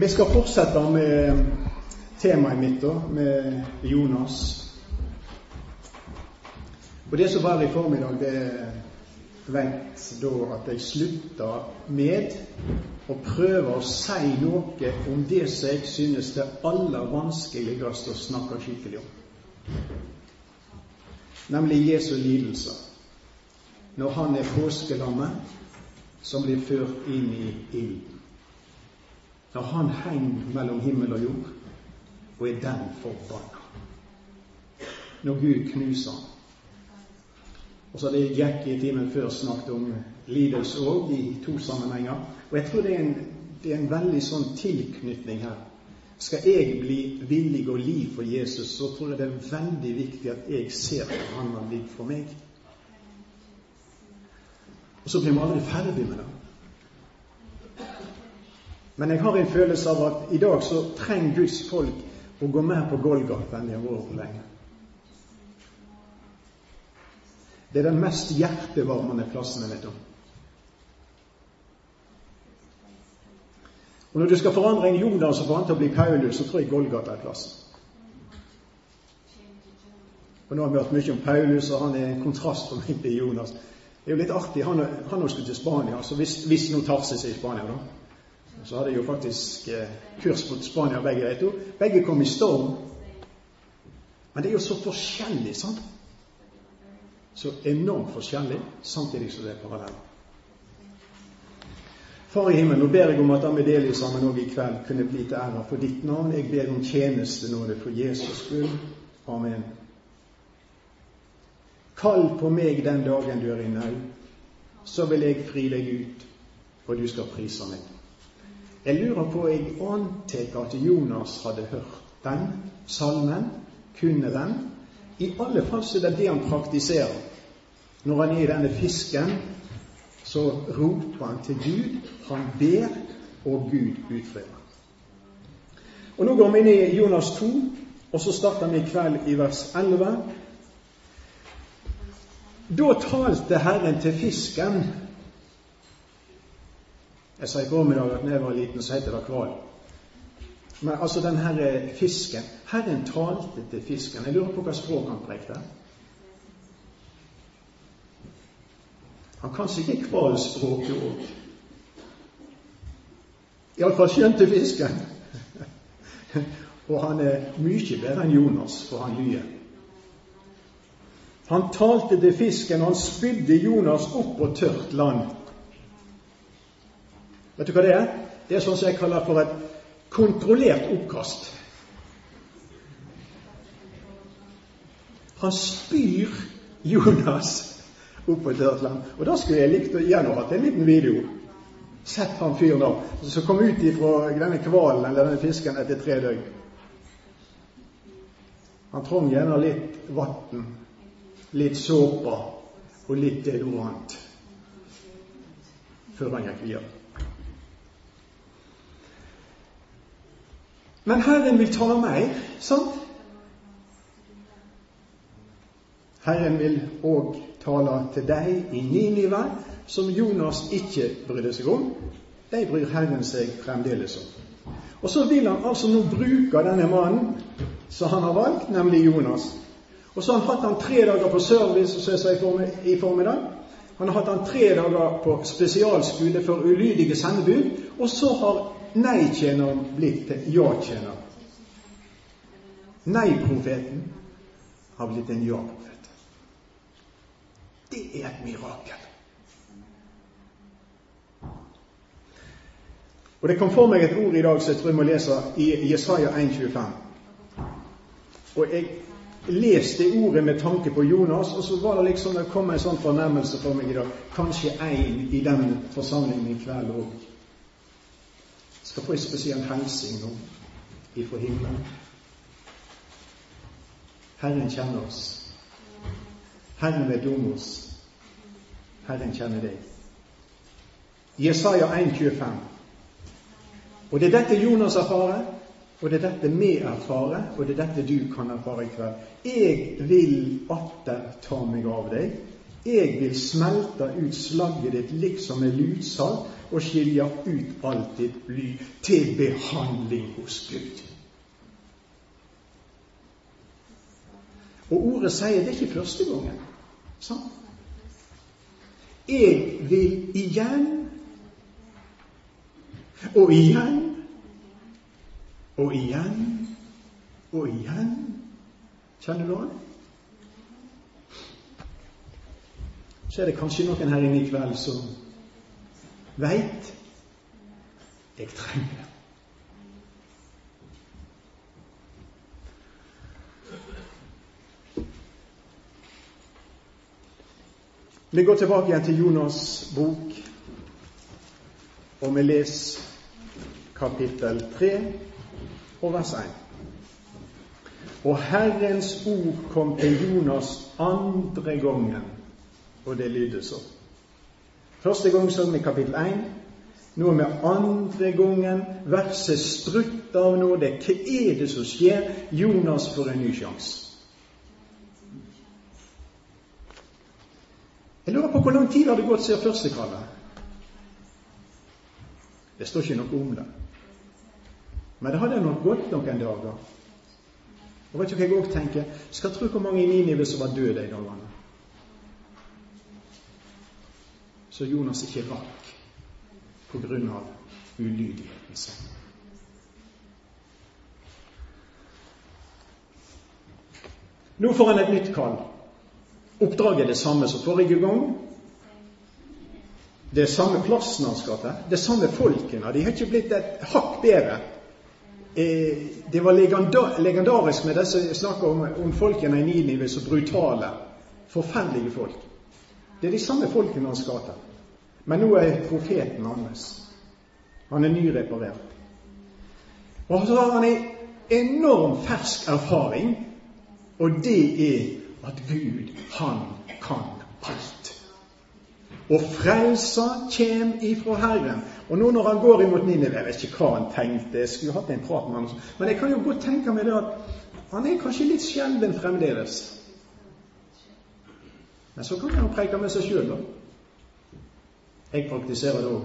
Vi skal fortsette med temaet mitt, da, med Jonas. Og det som var i formiddag, det vet da at jeg slutta med å prøve å si noe om det som jeg synes det aller vanskeligste å snakke skikkelig om. Nemlig Jesu lidelser. Når han er påskelammet som blir ført inn i ilden når han henger mellom himmel og jord og er den forbanna. Når Gud knuser han. Og så hadde Jack i timen før snakket om lidelse òg, i to sammenhenger. Og jeg tror det er, en, det er en veldig sånn tilknytning her. Skal jeg bli villig å li for Jesus, så tror jeg det er veldig viktig at jeg ser at han har lidd for meg. Og så blir vi aldri ferdig med det. Men jeg har en følelse av at i dag så trenger Guds folk å gå mer på Golgata enn de har vært på lenge. Det er den mest hjertevarmende plassen jeg vet om. Og Når du skal forandre en Jonas og få til å bli Paulus, så tror jeg Golgata er plassen. Og Nå har vi hørt mye om Paulus, og han er en kontrast for meg til Jonas. Det er jo litt artig. Han, han skulle til Spania, så hvis, hvis nå Tarsis er i Spania, da så hadde jeg jo faktisk eh, kurs mot Spania begge de to. Begge kom i storm. Men det er jo så forskjellig, sant? Så enormt forskjellig, samtidig som det er parallell. Far i himmelen, nå ber jeg om at Amedelie sammen òg i kveld kunne bli til ære for ditt navn. Jeg ber om tjenestenåde for Jesus skyld. Amen. Kall på meg den dagen du er i nød, så vil jeg fri deg ut, og du skal prise meg. Jeg lurer på Jeg antar at Jonas hadde hørt den salmen, kunne den. I alle fall så er det det han praktiserer. Når han er i denne fisken, så roper han til Gud. Han ber, og Gud utfører. Og Nå går vi inn i Jonas 2, og så starter vi i kveld i vers 11. Da talte Herren til fisken jeg sa i formiddag at da jeg var liten, så het det hval. Men altså den her fisken Herren talte til fisken. Jeg lurer på hva språk han prekte. Han kan sikkert hvalspråket òg. Iallfall skjønte fisken. Og han er mye bedre enn Jonas, for han lyver. Han talte til fisken, og han spydde Jonas opp på tørt land. Vet du hva det er? Det er sånn som jeg kaller for et kontrollert oppkast. Han spyr Jonas opp på et tørt land. Og da skulle jeg likt å igjen hatt en liten video. Sett han fyren da, som kom ut ifra denne hvalen eller denne fisken etter tre døgn. Han trong gjerne litt vann, litt såpe og litt deodorant før han gikk videre. Men Herren vil tale mer, sant? Herren vil òg tale til deg i Ninive, som Jonas ikke brydde seg om. De bryr Herren seg fremdeles om. Og så vil han altså nå bruke denne mannen som han har valgt, nemlig Jonas. Og så har han hatt han tre dager på service, som jeg sa i formiddag. Han har hatt han tre dager på spesialskole for ulydige sendebud. Og så har nei-tjeneren blitt til Ja-kjennom Nei-profeten har blitt en ja-profet. Det er et mirakel. Og Det kom for meg et ord i dag som jeg tror jeg må lese i Jesaja 1,25. Og jeg leste ordet med tanke på Jonas, og så var det liksom det kom en sånn fornemmelse for meg i dag. Kanskje en i den forsamlingen i kveld òg skal få en spesiell hilsen nå ifra himmelen. Herren kjenner oss. Herren vet om oss. Herren kjenner deg. Jesaja 1,25. Og det er dette Jonas erfarer, og det er dette vi erfarer, og det er dette du kan erfare i kveld. Jeg vil atter ta meg av deg. Jeg vil smelte ut slagget ditt liksom med lutsalt og skilje ut alt ditt bly til behandling hos Gud. Og ordet sier det er ikke første gangen. Sant? Jeg vil igjen og igjen og igjen og igjen. Kjenner du det? Så er det kanskje noen her inne i kveld som veit jeg trenger det. Vi går tilbake igjen til Jonas' bok, og vi leser kapittel 3 og vers 1. Og Herrens ord kom til Jonas andre gangen, og det lyder så. Første gang sånn i kapittel 1. Nå er vi andre gangen. Verset strutter av nåde. Hva er det som skjer? Jonas får en ny sjanse. Jeg lurer på hvor lang tid har det gått siden første kallet? Det står ikke noe om det. Men det hadde nok gått noen dager. Og vet du hva jeg òg tenker? Skal tro hvor mange i Ninive som var døde de dagene. Så Jonas ikke rakk på grunn av ulydigheten sin. Nå får han et nytt kall. Oppdraget er det samme som forrige gang. Det er samme plassen han skal til. Det er samme folkene. De har ikke blitt et hakk bedre. Eh, det var legendarisk med disse snakka om, om folkene i Ninive så brutale, forferdelige folk. Det er de samme folkene han skal. Men nå er profeten hans. Han er nyreparert. Og så har han en enorm fersk erfaring, og det er at Gud, han kan alt. Og frelsa kjem ifra Herren. Og nå når han går imot Ninive Jeg vet ikke hva han tenkte, jeg skulle hatt en prat med han Men jeg kan jo godt tenke meg det at han er kanskje litt skjelven fremdeles. Men så kan han preike med seg sjøl, da. Jeg praktiserer det òg.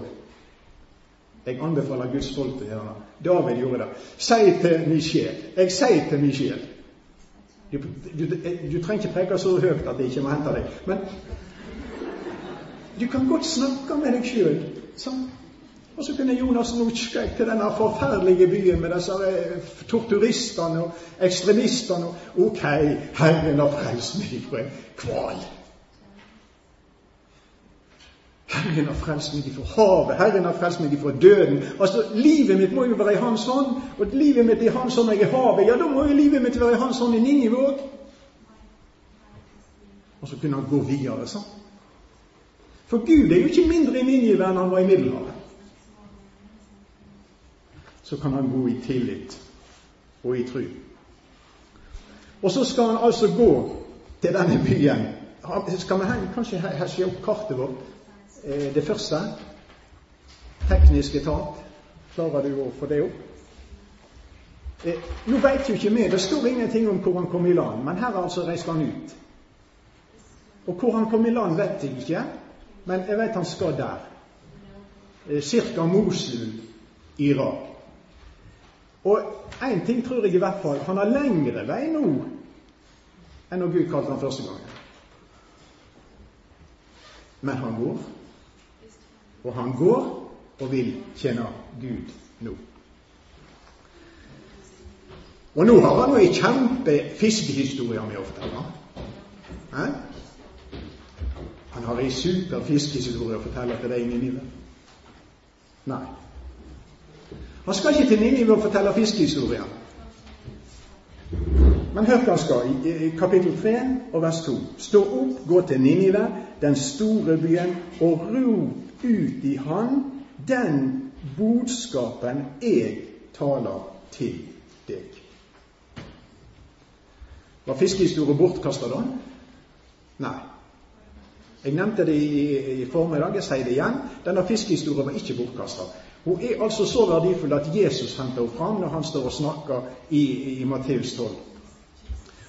Jeg anbefaler Guds folk til å gjøre det. David gjorde det. Si til min sjel. Jeg sier til min sjel du, du, du, trenger ikke preke så høyt at det ikke må hente deg. Men du kan godt snakke med deg sjøl. Sånn. Og så kunne Jonas nå til denne forferdelige byen med disse eh, torturistene og ekstremistene. Ok, Herren har frelst meg fra en kval. Herren har frelst meg ifra havet, Herren har frelst meg ifra døden. Altså, Livet mitt må jo være i Hans hånd, og livet mitt i Hans hånd er i havet. Ja, da må jo livet mitt være i Hans hånd i Ninive. Og så kunne han gå videre sånn. For Gud er jo ikke mindre i Ninive enn han var i Middelhavet. Så kan han gå i tillit og i tru. Og så skal han altså gå til denne byen. Skal vi kanskje hesje opp kartet vårt? Eh, det første teknisk etat. Klarer du å få det opp? Eh, nå veit jo ikke vi, det står ingenting om hvor han kom i land, men her altså reiste han ut. Og hvor han kom i land, vet jeg ikke, men jeg vet han skal der. Eh, cirka Mosul, Irak. Og én ting tror jeg i hvert fall, han har lengre vei nå enn når Gud kalte han første gangen. Men han går. Og han går og vil tjene Gud nå. Og nå har han jo ei kjempefiskehistorie med ofte. Eh? Han har ei super fiskehistorie å fortelle til deg, i Ninive. Nei. Han skal ikke til Ninive og fortelle fiskehistorier. Men hør hva han skal i kapittel 3 og vers 2. Stå opp, gå til Ninive, den store byen, og rop ut i Han den budskapen jeg taler til deg. Var fiskehistorie bortkasta da? Nei. Jeg nevnte det i, i formiddag, jeg sier det igjen. Denne fiskehistorien var ikke bortkasta. Hun er altså så verdifull at Jesus henter henne fram når han står og snakker i, i Matteus 12.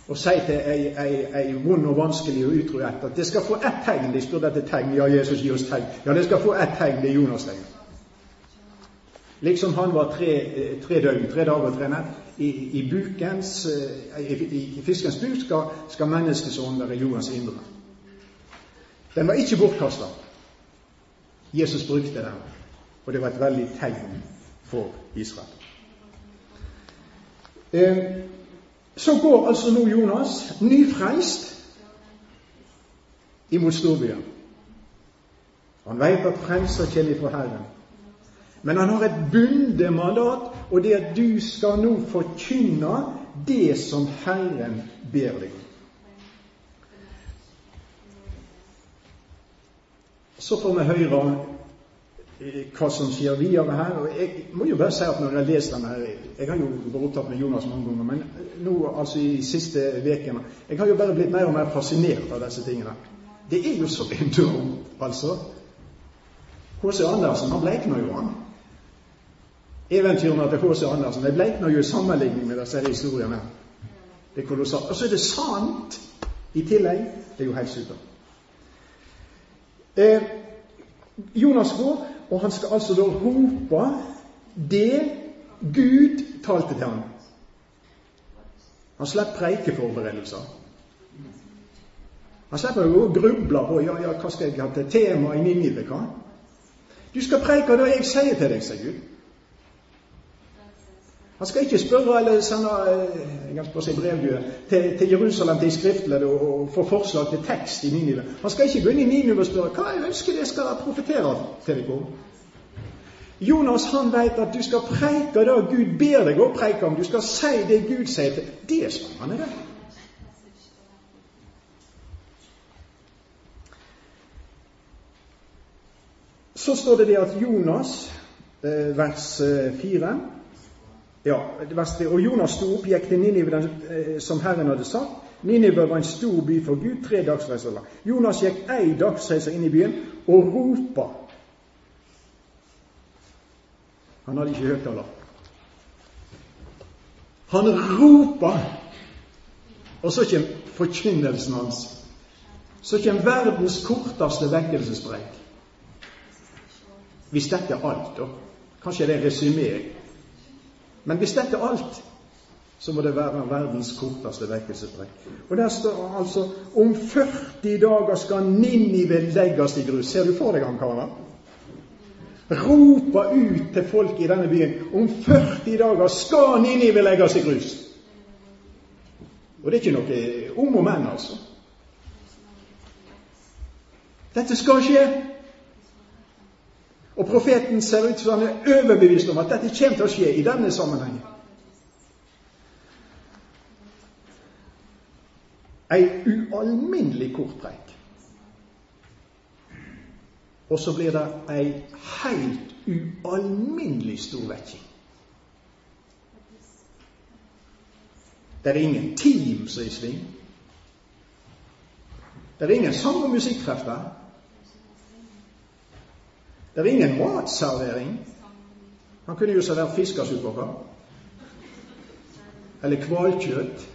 og sier til ei, ei, ei vond og vanskelig og utro ett at det skal få ett tegn. De spurte etter tegn. Ja, Jesus, gi oss tegn. Ja, det skal få ett tegn. Det er Jonas-tegn. Liksom han var tre, tre døgn, tre dager og tre nett. I, i, bukens, i, i, fiskens buk skal, skal menneskesånden være jordens indre. Den var ikke bortkasta. Jesus brukte den, og det var et veldig tegn for Israel. Eh, så går altså nå Jonas, nyfreist imot storbyen. Han vet at frelser kommer fra Herren. Men han har et bundet mandat, og det at du skal nå forkynne det som Herren ber deg om. Så får vi høre hva som skjer videre her. og Jeg må jo bare si at når jeg lest denne her Jeg har jo vært opptatt med Jonas mange ganger, men nå altså i siste ukene Jeg har jo bare blitt mer og mer fascinert av disse tingene. Det er jo så enormt, altså. H.C. Andersen han bleikner jo, han. Eventyrene til H.C. Andersen de bleikner jo i sammenligning med disse historiene. Det er kolossalt. Og så er det sant i tillegg. Det er jo helt supert. Eh, Jonas går, og han skal altså da rope det Gud talte til ham. Han slipper preikeforberedelser. Han jo å gruble på ja, ja, hva skal jeg ha til tema i Ninive. hva? Du skal preike det jeg sier til deg, sier Gud. Han skal ikke spørre eller sende jeg jeg si brevdue til, til, Jerusalem til skriftleddet og, og få forslag til tekst i Ninive. Han skal ikke gå inn i Ninive og spørre hva jeg ønsker jeg skal profetere til deg om. Jonas han vet at du skal preike det Gud ber deg å preike om. Du skal si det Gud sier til Det er spennende, det. Så står det det at Jonas, vers vers 4 eh, ja, Og Jonas sto opp, gikk til Ninive eh, som Herren hadde sagt. Ninive var en stor by for Gud, tre dagsreiser. Jonas gikk ei dagsreise inn i byen og ropa. Han hadde ikke høyttaler. Han ropa, og så kommer forkynnelsen hans. Så kommer verdens korteste vekkelsespreik. Hvis dette er alt, da. Kanskje det er resymé men hvis dette er alt, så må det være verdens korteste vekkelsespreik. Og der står altså om 40 dager skal Ninive legges i grus. Ser du for deg han karen? Ropa ut til folk i denne byen om 40 dager skal Ninive legges i grus. Og det er ikke noe om og men, altså. Dette skal skje. Og profeten ser ut som han er overbevist om at dette kommer til å skje i denne sammenhengen. Ei ualminnelig kort preik. Og så blir det ei helt ualminnelig stor vekking. Det er ingen team som er i sving. Det er ingen sang- og musikkrefter. Det er ingen matservering. Han kunne jo servert fiskesupper. Eller hvalkjøtt.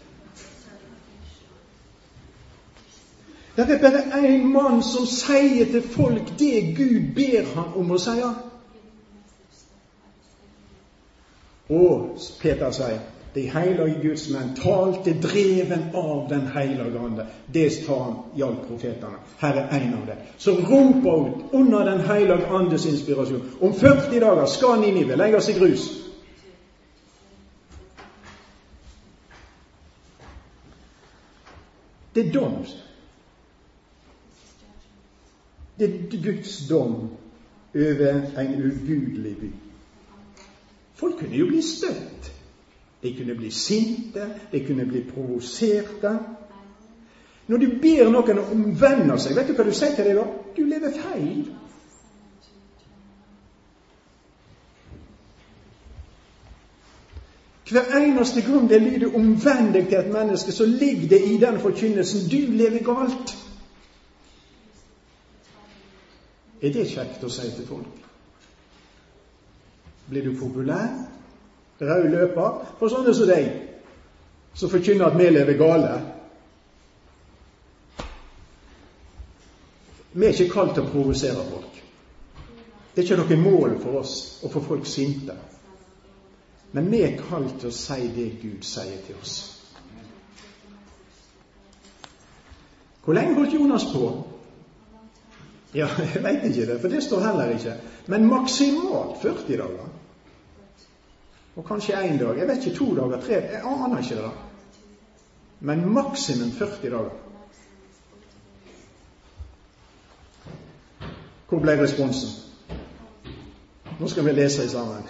Det er bare én mann som sier til folk det Gud ber ham om å si. Og Peter sier de hellige Guds menn talte dreven av Den hellige ande. Det sa han gjaldt profetene. Her er en av dem. Som roper ut under Den hellige andes inspirasjon. Om 40 dager skal Ninive legges i grus. Det er dom. Det er Guds dom over en ugudelig by. Folk kunne jo bli støtt. De kunne bli sinte, de kunne bli provoserte. Når du ber noen å omvende seg, vet du hva du sier til dem da? Du lever feil. Hver eneste gang det lyder 'omvend deg til et menneske', så ligger det i den forkynnelsen 'du lever galt'. Er det kjekt å si til folk? Blir du populær? Rød løper for sånne som deg. som forkynner at vi lever gale. Vi er ikke kalt til å provosere folk. Det er ikke noe mål for oss å få folk sinte. Men vi er kalt til å si det Gud sier til oss. Hvor lenge holdt Jonas på? Ja, jeg veit ikke det, for det står heller ikke. Men maksimalt 40 dager. Og kanskje én dag. Jeg vet ikke to dager, tre Jeg aner ikke det. da. Men maksimum 40 dager. Hvor ble responsen? Nå skal vi lese sammen.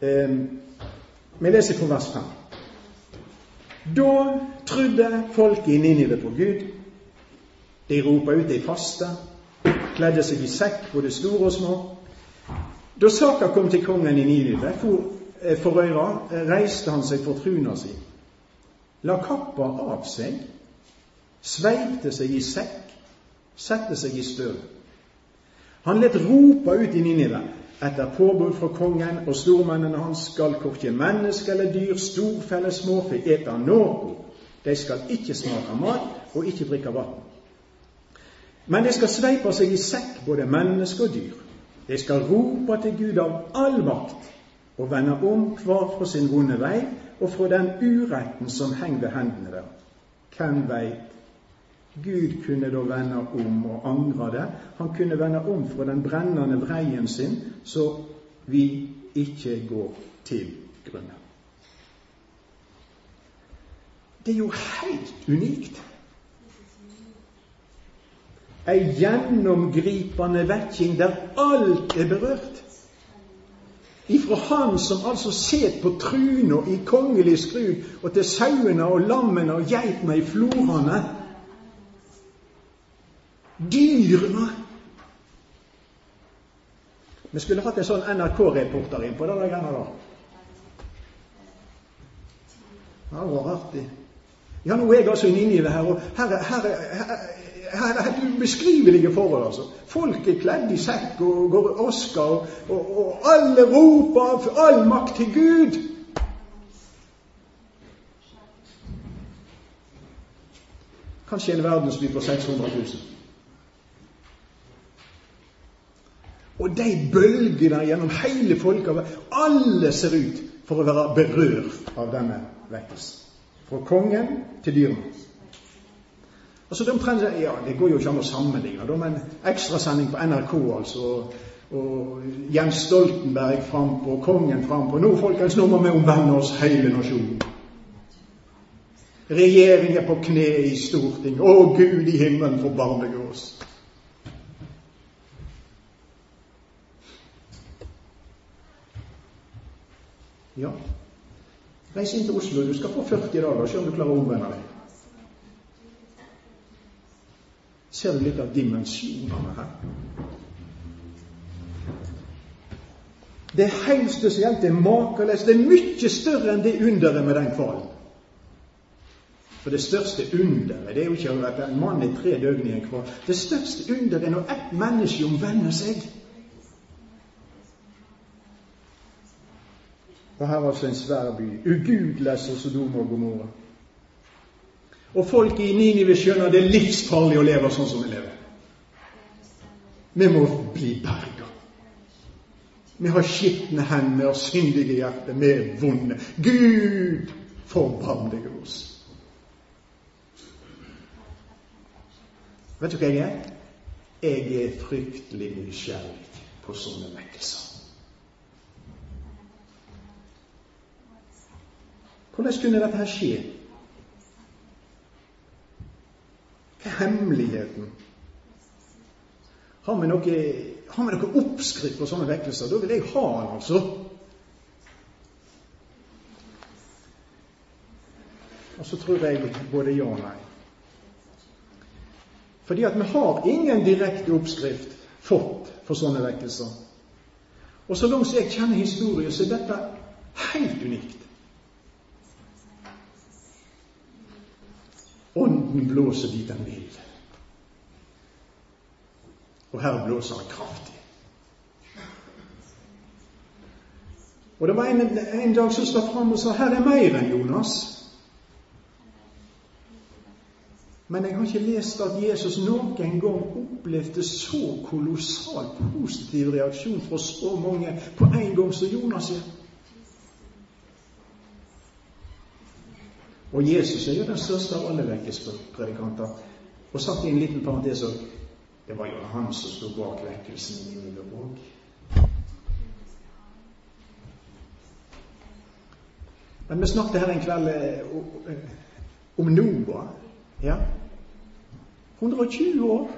vi leser fra vers 5. Da trodde folket i Ninive på Gud. De ropa ut ei faste, kledde seg i sekk, både store og små. Da saka kom til kongen i Ninive for, eh, øyra, reiste han seg for truna si, la kappa av seg, sveipte seg i sekk, sette seg i støv. Han let ropa ut i Ninive etter påbud fra kongen og stormennene hans skal korkje menneske eller dyr, storfe eller småfe ete noe. De skal ikke smake mat og ikke drikke vann. Men de skal sveipe seg i sekk, både menneske og dyr. De skal rope til Gud av all makt og vende om hver fra sin vonde vei og fra den uretten som henger ved hendene der. Hvem veit Gud kunne da vende om og angre det. Han kunne vende om fra den brennende vreien sin, så vi ikke går til grunne. Det er jo helt unikt. Ei gjennomgripende vekking der alt er berørt. Ifra Han som altså sitter på truna i kongelig skrud, og til sauene og lammene og geitene i florene Dyrene! Vi skulle hatt en sånn NRK-reporter inn på det greiene der. Det vært artig. Ja, nå er jeg altså i Ninive her, og her, her, her, er helt ubeskrivelige forhold. altså. Folk er kledd i sekk og går oska, og, og, og alle roper all makt til Gud. Kanskje en verdensby på 600 000. Og de bølgene gjennom hele folkehavet Alle ser ut for å være berørt av denne vekkelsen. Fra kongen til dyrene. Altså, de ja, Det går jo ikke an å sammenligne, da, men ekstrasending på NRK, altså. Og Jens Stoltenberg frampå, kongen frampå. Nå, folkens, nå må vi omvende oss hele nasjonen. Regjeringen på kne i Stortinget. Å, Gud i himmelen, forbarme oss. Ja, reis inn til Oslo. Du skal få 40 dager. Se om du klarer å omvende deg. Ser du litt av dimensjonene her? Det er helt spesielt. Det er makeløst. Det er mye større enn det underet med den hvalen. For det største underet det er jo ikke at en mann er tre døgn i en hval. Det største underet er når ett menneske omvender seg. Og her var altså en svær by. Ugudelig som Sodoma og Gomorra. Og folk i Ninive skjønner det er livsfarlig å leve sånn som vi lever. Vi må bli berga. Vi har skitne hender og syndige hjerter. Vi er vonde. Gud, forbarm deg over oss. Vet du hva jeg er? Jeg er fryktelig nysgjerrig på sånne vekkelser. Hvordan kunne dette her skje? Hva er hemmeligheten? Har vi noen noe oppskrift på sånne vekkelser? Da vil jeg ha den, altså. Og så tror jeg både ja og nei. Fordi at vi har ingen direkte oppskrift fått for sånne vekkelser. Og så langt jeg kjenner historien, så er dette helt unikt. Ånden blåser dit den vil. Og her blåser han kraftig. Og det var en, en dag som står fram og sa 'Her er mer enn Jonas'. Men jeg har ikke lest at Jesus noen gang opplevde så kolossalt positiv reaksjon fra så mange på en gang som Jonas gjør. Og Jesus er jo den største av alle vekkelsespredikanter. Og satt i en liten parentes òg det var jo han som sto bak vekkelsen i òg. Men vi snakket her en kveld eh, om Noah. Ja. 120 år.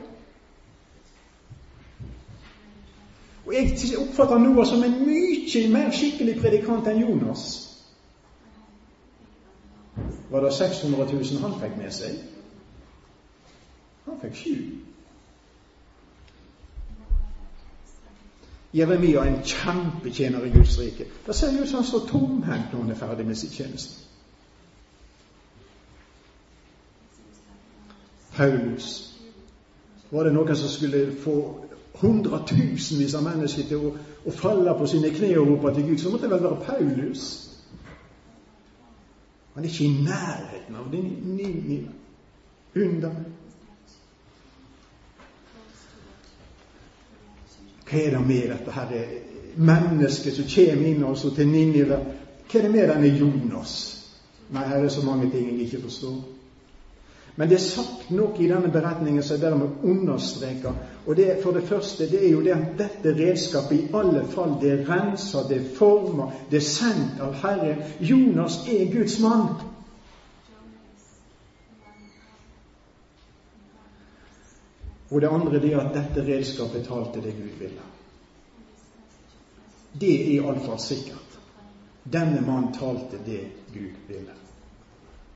Og jeg oppfatter Noah som en mye mer skikkelig predikant enn Jonas. Var det 600 000 han fikk med seg? Han fikk sju. Jeremia er en kjempetjener i Guds rike. Det ser ut som han står tomhendt når han er ferdig med sin tjeneste. Paulus. Var det noen som skulle få hundretusenvis av mennesker til å, å falle på sine kne og rope til Gud, så måtte det vel være Paulus. Han er ikke i nærheten av det under. Hva er det med dette her mennesket som kommer inn også til Ninive? Hva er det med denne Jonas? Nei, her er så mange ting jeg ikke forstår. Men det er sagt noe i denne beretningen som jeg dermed understreker. Og det, for det første, det er jo det at dette redskapet i alle fall det renser, det former, det er sendt av Herren. Jonas er Guds mann. Og det andre det er at dette redskapet talte det Gud ville. Det er iallfall sikkert. Denne mannen talte det Gud ville.